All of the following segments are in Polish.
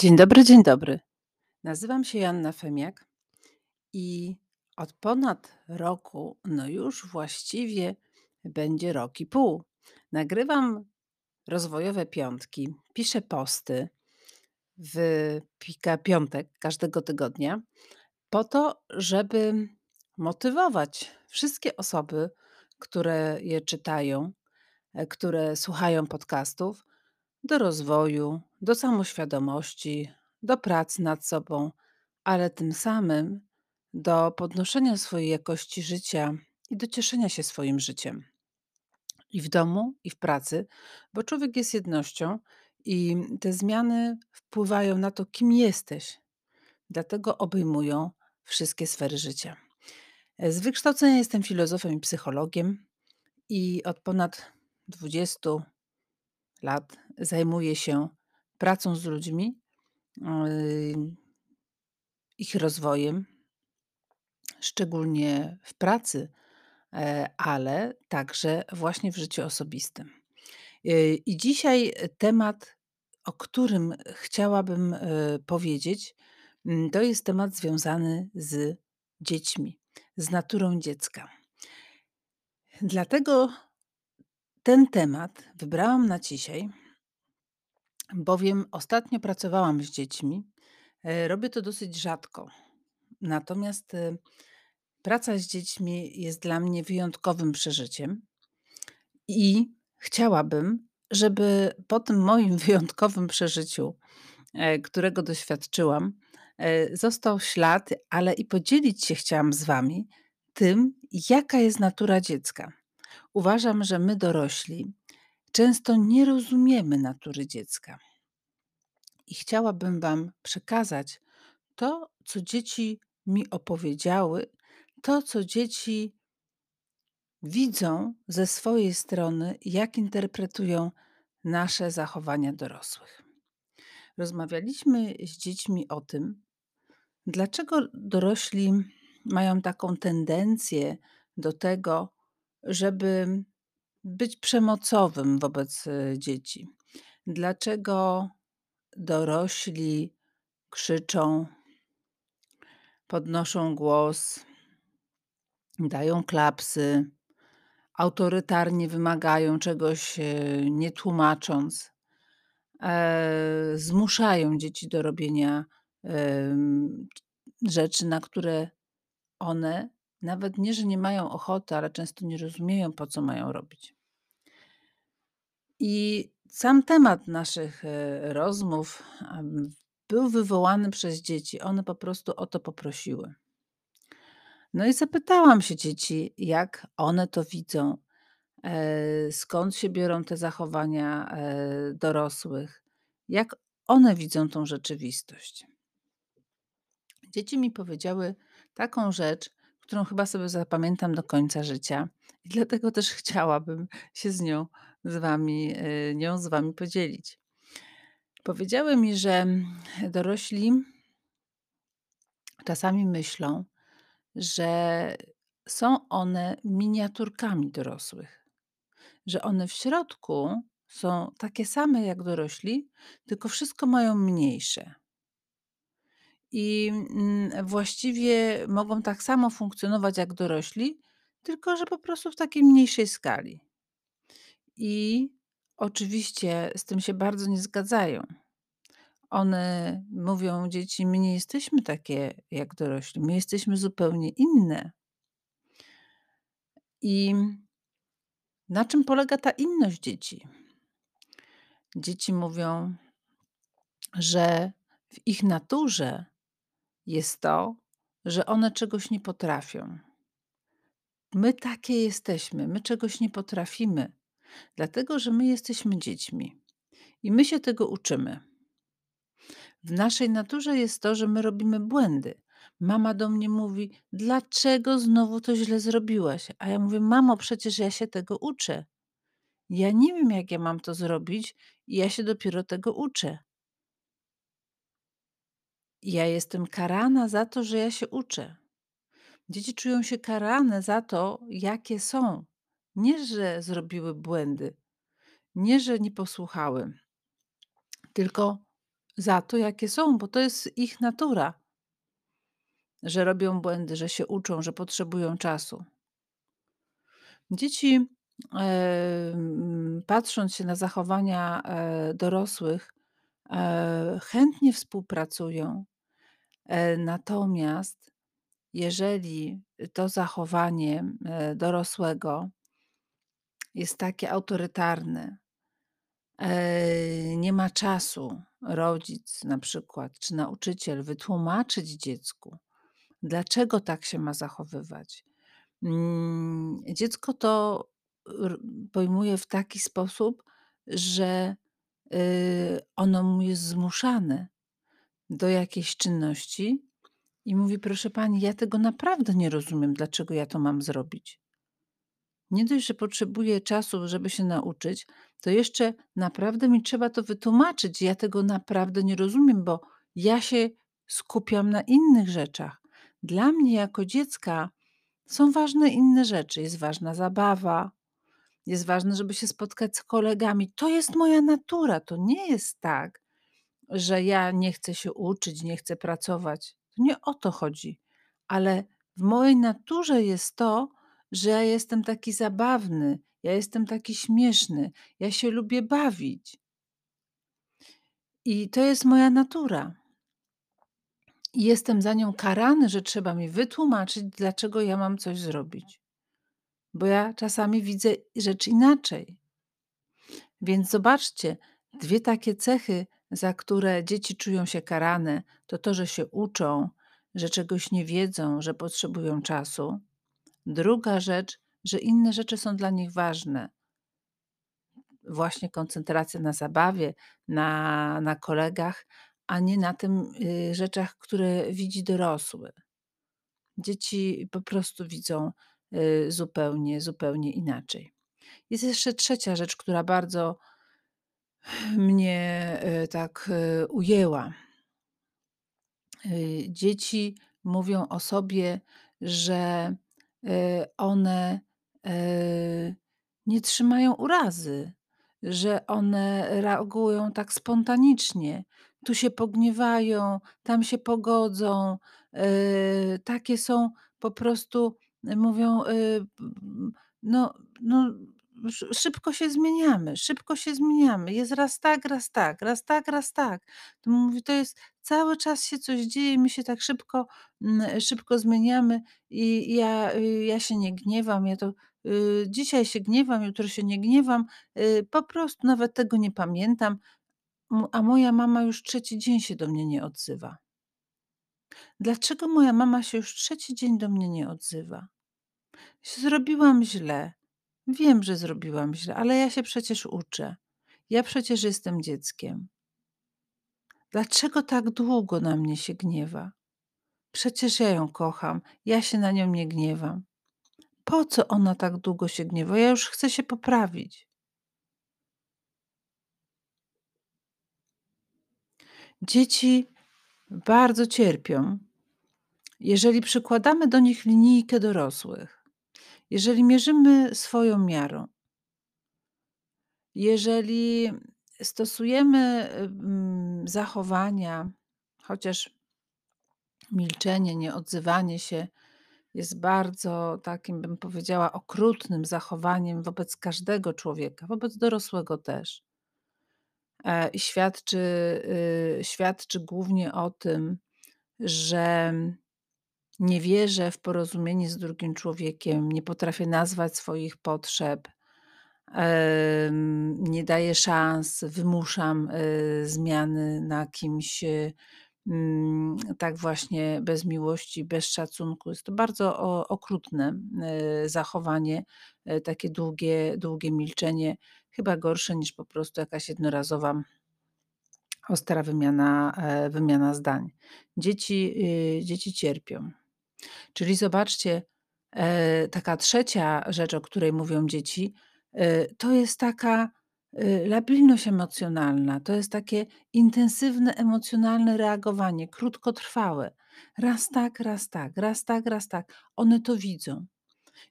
Dzień dobry, dzień dobry. Nazywam się Joanna Femiak i od ponad roku, no już właściwie będzie rok i pół, nagrywam rozwojowe piątki, piszę posty w Piątek każdego tygodnia, po to, żeby motywować wszystkie osoby, które je czytają, e, które słuchają podcastów, do rozwoju, do samoświadomości, do pracy nad sobą, ale tym samym do podnoszenia swojej jakości życia i do cieszenia się swoim życiem. I w domu, i w pracy, bo człowiek jest jednością i te zmiany wpływają na to, kim jesteś. Dlatego obejmują wszystkie sfery życia. Z wykształcenia jestem filozofem i psychologiem i od ponad 20 lat zajmuję się pracą z ludźmi, yy, ich rozwojem, szczególnie w pracy, e, ale także właśnie w życiu osobistym. Yy, I dzisiaj temat, o którym chciałabym e, powiedzieć, mm, to jest temat związany z dziećmi, z naturą dziecka. Dlatego ten temat wybrałam na dzisiaj, bowiem ostatnio pracowałam z dziećmi. E, robię to dosyć rzadko. Natomiast e, praca z dziećmi jest dla mnie wyjątkowym przeżyciem i chciałabym, żeby po tym moim wyjątkowym przeżyciu, e, którego doświadczyłam, został ślad, ale i podzielić się chciałam z Wami tym, jaka jest natura dziecka. Uważam, że my dorośli często nie rozumiemy natury dziecka. I chciałabym Wam przekazać to, co dzieci mi opowiedziały, to, co dzieci widzą ze swojej strony, jak interpretują nasze zachowania dorosłych. Rozmawialiśmy z dziećmi o tym, dlaczego dorośli mają taką tendencję do tego, żeby być przemocowym wobec e, dzieci. Dlaczego dorośli krzyczą, podnoszą głos, dają klapsy, autorytarnie wymagają czegoś, e, nie tłumacząc, e, zmuszają dzieci do robienia rzeczy, na które one nawet nie, że nie mają ochoty, ale często nie rozumieją, po co mają robić. I sam temat naszych e, rozmów był wywołany przez dzieci. One po prostu o to poprosiły. No i zapytałam się dzieci, jak one to widzą, e, skąd się biorą te zachowania e, dorosłych, jak one widzą tą rzeczywistość. Dzieci mi powiedziały taką rzecz, którą chyba sobie zapamiętam do końca życia i dlatego też chciałabym się z nią z wami, e, nią z wami podzielić. Powiedziały mi, że dorośli czasami myślą, że są one miniaturkami dorosłych, że one w środku są takie same jak dorośli, tylko wszystko mają mniejsze. I mm, właściwie mogą tak samo funkcjonować jak dorośli, tylko że po prostu w takiej mniejszej skali. I oczywiście z tym się bardzo nie zgadzają. One mówią dzieci: My nie jesteśmy takie jak dorośli, my jesteśmy zupełnie inne. I na czym polega ta inność dzieci? Dzieci mówią, że w ich naturze jest to, że one czegoś nie potrafią. My takie jesteśmy, my czegoś nie potrafimy, dlatego że my jesteśmy dziećmi i my się tego uczymy. W naszej naturze jest to, że my robimy błędy. Mama do mnie mówi: Dlaczego znowu to źle zrobiłaś? A ja mówię: Mamo, przecież ja się tego uczę. Ja nie wiem, jak ja mam to zrobić, i ja się dopiero tego uczę. Ja jestem karana za to, że ja się uczę. Dzieci czują się karane za to, jakie są. Nie, że zrobiły błędy, nie, że nie posłuchały, tylko za to, jakie są, bo to jest ich natura. Że robią błędy, że się uczą, że potrzebują czasu. Dzieci, patrząc się na zachowania, e, dorosłych, chętnie współpracują. E, natomiast jeżeli to zachowanie, e, dorosłego jest takie autorytarne, e, nie ma czasu rodzic na przykład, czy nauczyciel wytłumaczyć dziecku, dlaczego tak się ma zachowywać. Mm, dziecko to pojmuje w taki sposób, że, y, ono mu jest zmuszane do jakiejś czynności i mówi: „Proszę pani, ja tego naprawdę nie rozumiem, dlaczego ja to mam zrobić?” Nie dość, że potrzebuję czasu, żeby się nauczyć, to jeszcze naprawdę mi trzeba to wytłumaczyć. Ja tego naprawdę nie rozumiem, bo ja się skupiam na innych rzeczach. Dla mnie jako dziecka są ważne inne rzeczy. Jest ważna zabawa, jest ważne, żeby się spotkać z kolegami. To jest moja natura. To nie jest tak, że ja nie chcę się uczyć, nie chcę pracować. To nie o to chodzi. Ale w mojej naturze jest to, że ja jestem taki zabawny, ja jestem taki śmieszny, ja się lubię bawić. I to jest moja natura. I jestem za nią karany, że trzeba mi wytłumaczyć, dlaczego ja mam coś zrobić. Bo ja czasami widzę rzecz inaczej. Więc zobaczcie, 2 takie cechy, za które dzieci czują się karane, to to, że się uczą, że czegoś nie wiedzą, że potrzebują czasu. Druga rzecz, że inne rzeczy są dla nich ważne. Właśnie koncentracja na zabawie, na na kolegach, a nie na tym, y, rzeczach, które widzi dorosły. Dzieci po prostu widzą, zupełnie, zupełnie inaczej. Jest jeszcze trzecia rzecz, która bardzo mnie, y, tak, y, ujęła. Y, dzieci mówią o sobie, że, y, one, y, nie trzymają urazy, że one reagują tak spontanicznie. Tu się pogniewają, tam się pogodzą. Y, takie są po prostu, mówią, y, no no sz szybko się zmieniamy, szybko się zmieniamy. Jest raz tak, raz tak, raz tak, raz tak. To mówi, to jest cały czas się coś dzieje, my się tak szybko, mm, szybko zmieniamy i ja, y, ja się nie gniewam, ja to, y, dzisiaj się gniewam, jutro się nie gniewam, po prostu nawet tego nie pamiętam. A moja mama już trzeci dzień się do mnie nie odzywa. Dlaczego moja mama się już trzeci dzień do mnie nie odzywa? Zrobiłam źle. Wiem, że zrobiłam źle, ale ja się przecież uczę. Ja przecież jestem dzieckiem. Dlaczego tak długo na mnie się gniewa? Przecież ja ją kocham, ja się na nią nie gniewam. Po co ona tak długo się gniewa? Ja już chcę się poprawić. Dzieci bardzo cierpią, jeżeli przykładamy do nich linijkę dorosłych, jeżeli mierzymy swoją miarą. Jeżeli stosujemy, mm, zachowania, chociaż milczenie, nieodzywanie się jest bardzo takim, bym powiedziała, okrutnym zachowaniem wobec każdego człowieka, wobec dorosłego też. E, świadczy, y, świadczy głównie o tym, że nie wierzę w porozumienie z drugim człowiekiem, nie potrafię nazwać swoich potrzeb, nie daję szans, wymuszam, y, zmiany na kimś, y, mm, tak właśnie bez miłości, bez szacunku. Jest to bardzo okrutne, zachowanie, takie długie długie milczenie, chyba gorsze niż po prostu jakaś jednorazowa ostra wymiana, e, wymiana zdań. Dzieci, y, dzieci cierpią. Czyli zobaczcie, e, taka trzecia rzecz, o której mówią dzieci, y, to jest taka, labilność emocjonalna, to jest takie intensywne emocjonalne reagowanie, krótkotrwałe. Raz tak, raz tak, raz tak, raz tak. One to widzą.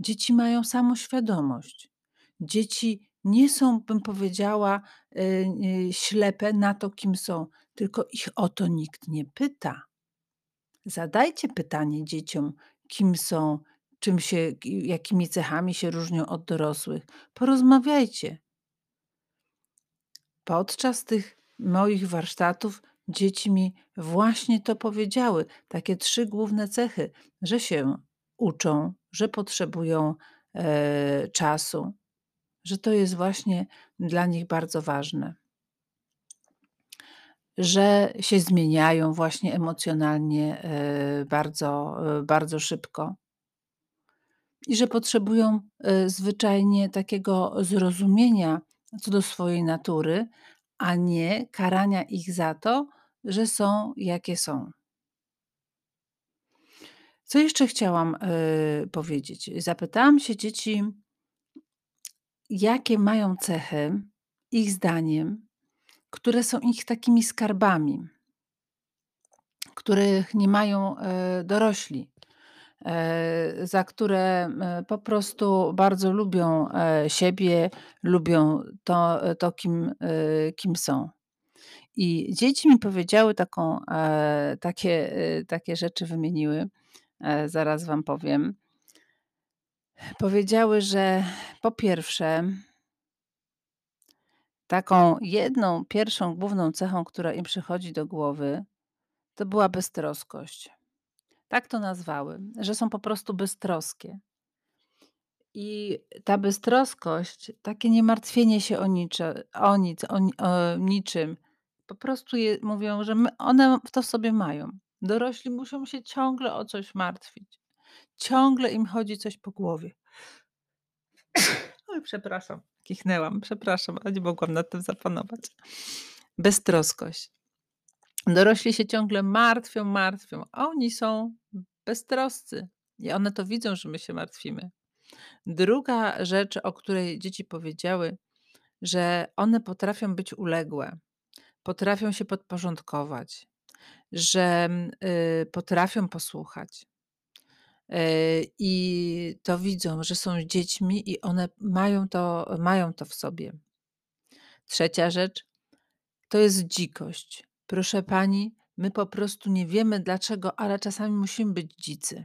Dzieci mają samoświadomość. Dzieci nie są, bym powiedziała, y, y, ślepe na to, kim są. tylko ich o to nikt nie pyta. Zadajcie pytanie dzieciom, kim są, czym się ki jakimi cechami się różnią od dorosłych. Porozmawiajcie. Podczas tych moich warsztatów dzieci mi właśnie to powiedziały, takie 3 główne cechy, że się uczą, że potrzebują, eee, czasu, że to jest właśnie dla nich bardzo ważne. Że się zmieniają właśnie emocjonalnie, eee, bardzo, e, bardzo szybko. I że potrzebują, e, zwyczajnie takiego zrozumienia co do swojej natury, a nie karania ich za to, że są jakie są. Co jeszcze chciałam, powiedzieć? Zapytałam się dzieci jakie mają cechy, ich zdaniem, które są ich takimi skarbami których nie mają, yy, dorośli, yy, za które, yy, po prostu bardzo lubią, e, siebie, lubią to to kim, kim są. I dzieci mi powiedziały taką, e, takie, takie rzeczy wymieniły, e, zaraz wam powiem. Powiedziały, że po pierwsze taką jedną, pierwszą główną cechą, która im przychodzi do głowy, to była beztroskość. Tak to nazwały, że są po prostu beztroskie. I ta beztroskość, takie niemartwienie się o nicze o nic, o o niczym, po prostu je mówią, że one to w sobie mają. Dorośli muszą się ciągle o coś martwić. Ciągle im chodzi coś po głowie. Oj, przepraszam, kichnęłam, przepraszam, ale nie mogłam nad tym zapanować. Beztroskość. Dorośli się ciągle martwią, martwią, a oni są beztroscy i one to widzą, że my się martwimy. Druga rzecz, o której dzieci powiedziały, że one potrafią być uległe, potrafią się podporządkować, że, y, potrafią posłuchać. Yy, I to widzą, że są dziećmi i one mają to mają to w sobie. Trzecia rzecz to jest dzikość. Proszę pani, my po prostu nie wiemy dlaczego, ale czasami musimy być dzicy.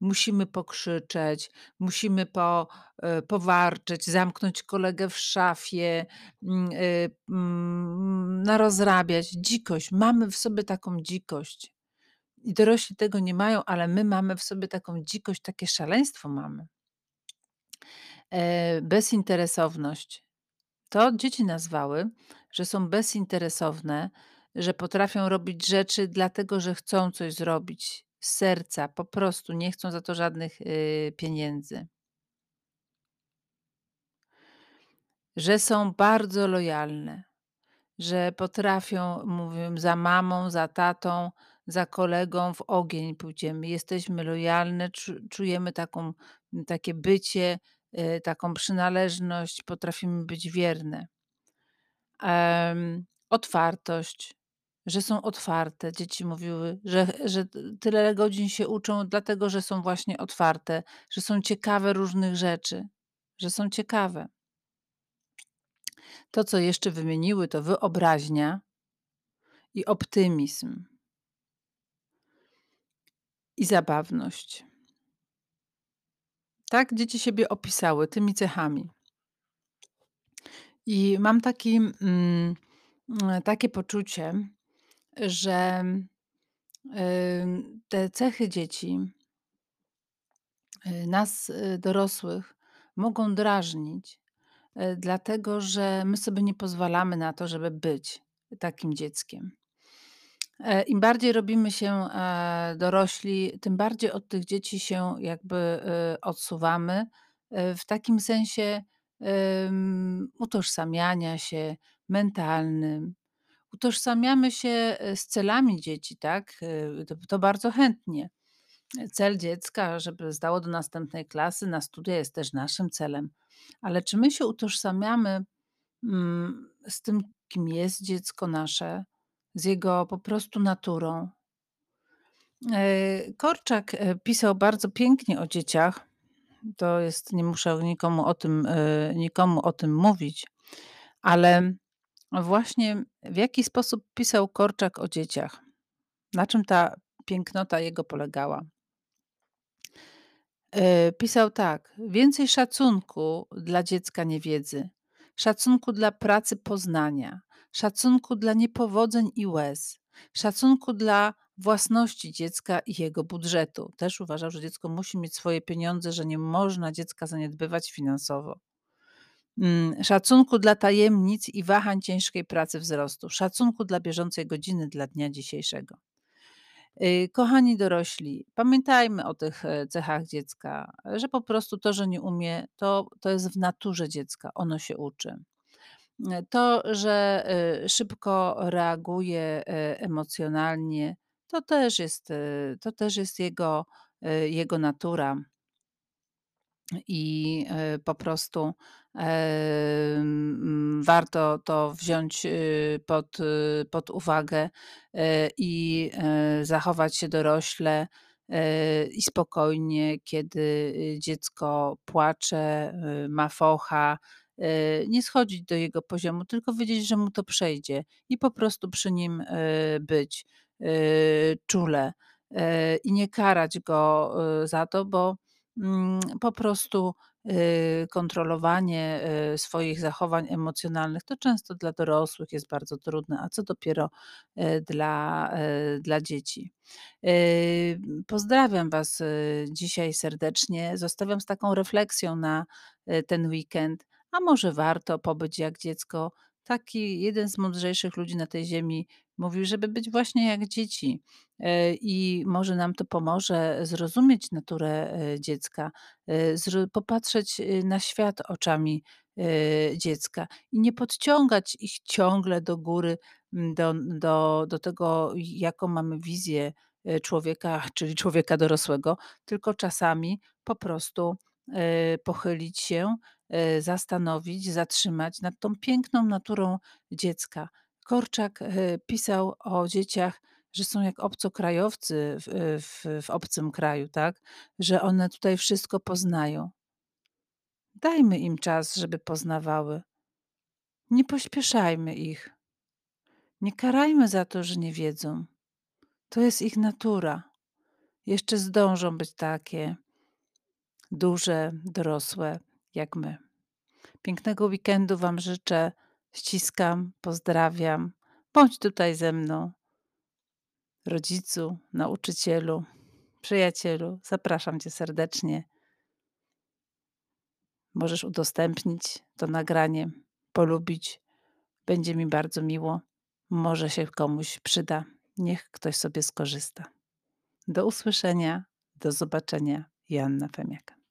Musimy pokrzyczeć, musimy po e, powarczeć, zamknąć kolegę w szafie, mm, y, mm, narozrabiać. Dzikość. Mamy w sobie taką dzikość. I dorośli tego nie mają, ale my mamy w sobie taką dzikość, takie szaleństwo mamy. E, bezinteresowność. To dzieci nazwały, że są bezinteresowne, że potrafią robić rzeczy dlatego, że chcą coś zrobić z serca, po prostu nie chcą za to żadnych, y, pieniędzy. Że są bardzo lojalne, że potrafią mówią: "Za mamą, za tatą, za kolegą w ogień pójdziemy". Jesteśmy lojalne, czu czujemy taką takie bycie, y, taką przynależność, potrafimy być wierne. Em, otwartość, że są otwarte. Dzieci mówiły, że że tyle godzin się uczą, dlatego że są właśnie otwarte, że są ciekawe różnych rzeczy, że są ciekawe. To, co jeszcze wymieniły, to wyobraźnia i optymizm. I zabawność. Tak dzieci siebie opisały tymi cechami. I mam taki, mm, takie poczucie, że, te cechy dzieci y, nas, y, dorosłych mogą drażnić, dlatego że my sobie nie pozwalamy na to, żeby być takim dzieckiem. E, im bardziej robimy się, e, dorośli, tym bardziej od tych dzieci się jakby, y, odsuwamy, w takim sensie, utożsamiania się mentalnym. Utożsamiamy się, z celami dzieci, tak, to to bardzo chętnie. Cel dziecka, żeby zdało do następnej klasy, na studia jest też naszym celem. Ale czy my się utożsamiamy, mm, z tym, kim jest dziecko nasze, z jego po prostu naturą? E, Korczak, e, pisał bardzo pięknie o dzieciach. To jest nie muszę nikomu o tym, e, nikomu o tym mówić, ale, właśnie w jaki sposób pisał Korczak o dzieciach. Na czym ta pięknota jego polegała. Pisał tak: „Więcej szacunku dla dziecka niewiedzy, szacunku dla pracy poznania, szacunku dla niepowodzeń i łez, szacunku dla własności dziecka i jego budżetu”. Też uważał, że dziecko musi mieć swoje pieniądze, że nie można dziecka zaniedbywać finansowo. Mm, szacunku dla tajemnic i wahań ciężkiej pracy wzrostu, szacunku dla bieżącej godziny, dla dnia dzisiejszego. Y, kochani dorośli, pamiętajmy o tych, e, cechach dziecka, że po prostu to, że nie umie, to to jest w naturze dziecka, ono się uczy. E, to, że, y, szybko reaguje, e, emocjonalnie, to też jest, to też jest jego, jego natura. I, e, po prostu, warto to wziąć, pod, pod uwagę, e, i, e, zachować się dorośle, i spokojnie, kiedy, dziecko płacze, ma focha, nie schodzić do jego poziomu, tylko wiedzieć, że mu to przejdzie i po prostu przy nim, być, czule, i nie karać go, za to, bo Mm, po prostu, y, kontrolowanie, y, swoich zachowań emocjonalnych to często dla dorosłych jest bardzo trudne, a co dopiero, y, dla, dla dzieci. Pozdrawiam Was, dzisiaj serdecznie. Zostawiam z taką refleksją na, ten weekend, a może warto pobyć jak dziecko. Taki jeden z mądrzejszych ludzi na tej ziemi mówił, żeby być właśnie jak dzieci. E, I może nam to pomoże zrozumieć naturę e, dziecka, e, popatrzeć na świat oczami dziecka i nie podciągać ich ciągle do góry, do, do, do tego, jaką mamy wizję człowieka, czyli człowieka dorosłego, tylko czasami po prostu pochylić się, zastanowić, zatrzymać nad tą piękną naturą dziecka. Korczak pisał o dzieciach że są jak obcokrajowcy w y, w w obcym kraju, tak, że one tutaj wszystko poznają. Dajmy im czas, żeby poznawały. Nie pośpieszajmy ich. Nie karajmy za to, że nie wiedzą. To jest ich natura. Jeszcze zdążą być takie duże, dorosłe jak my. Pięknego weekendu Wam życzę. Ściskam, pozdrawiam. Bądź tutaj ze mną rodzicu, nauczycielu, przyjacielu, zapraszam Cię serdecznie. Możesz udostępnić to nagranie, polubić. Będzie mi bardzo miło. Może się komuś przyda. Niech ktoś sobie skorzysta. Do usłyszenia, do zobaczenia. Joanna Femiak.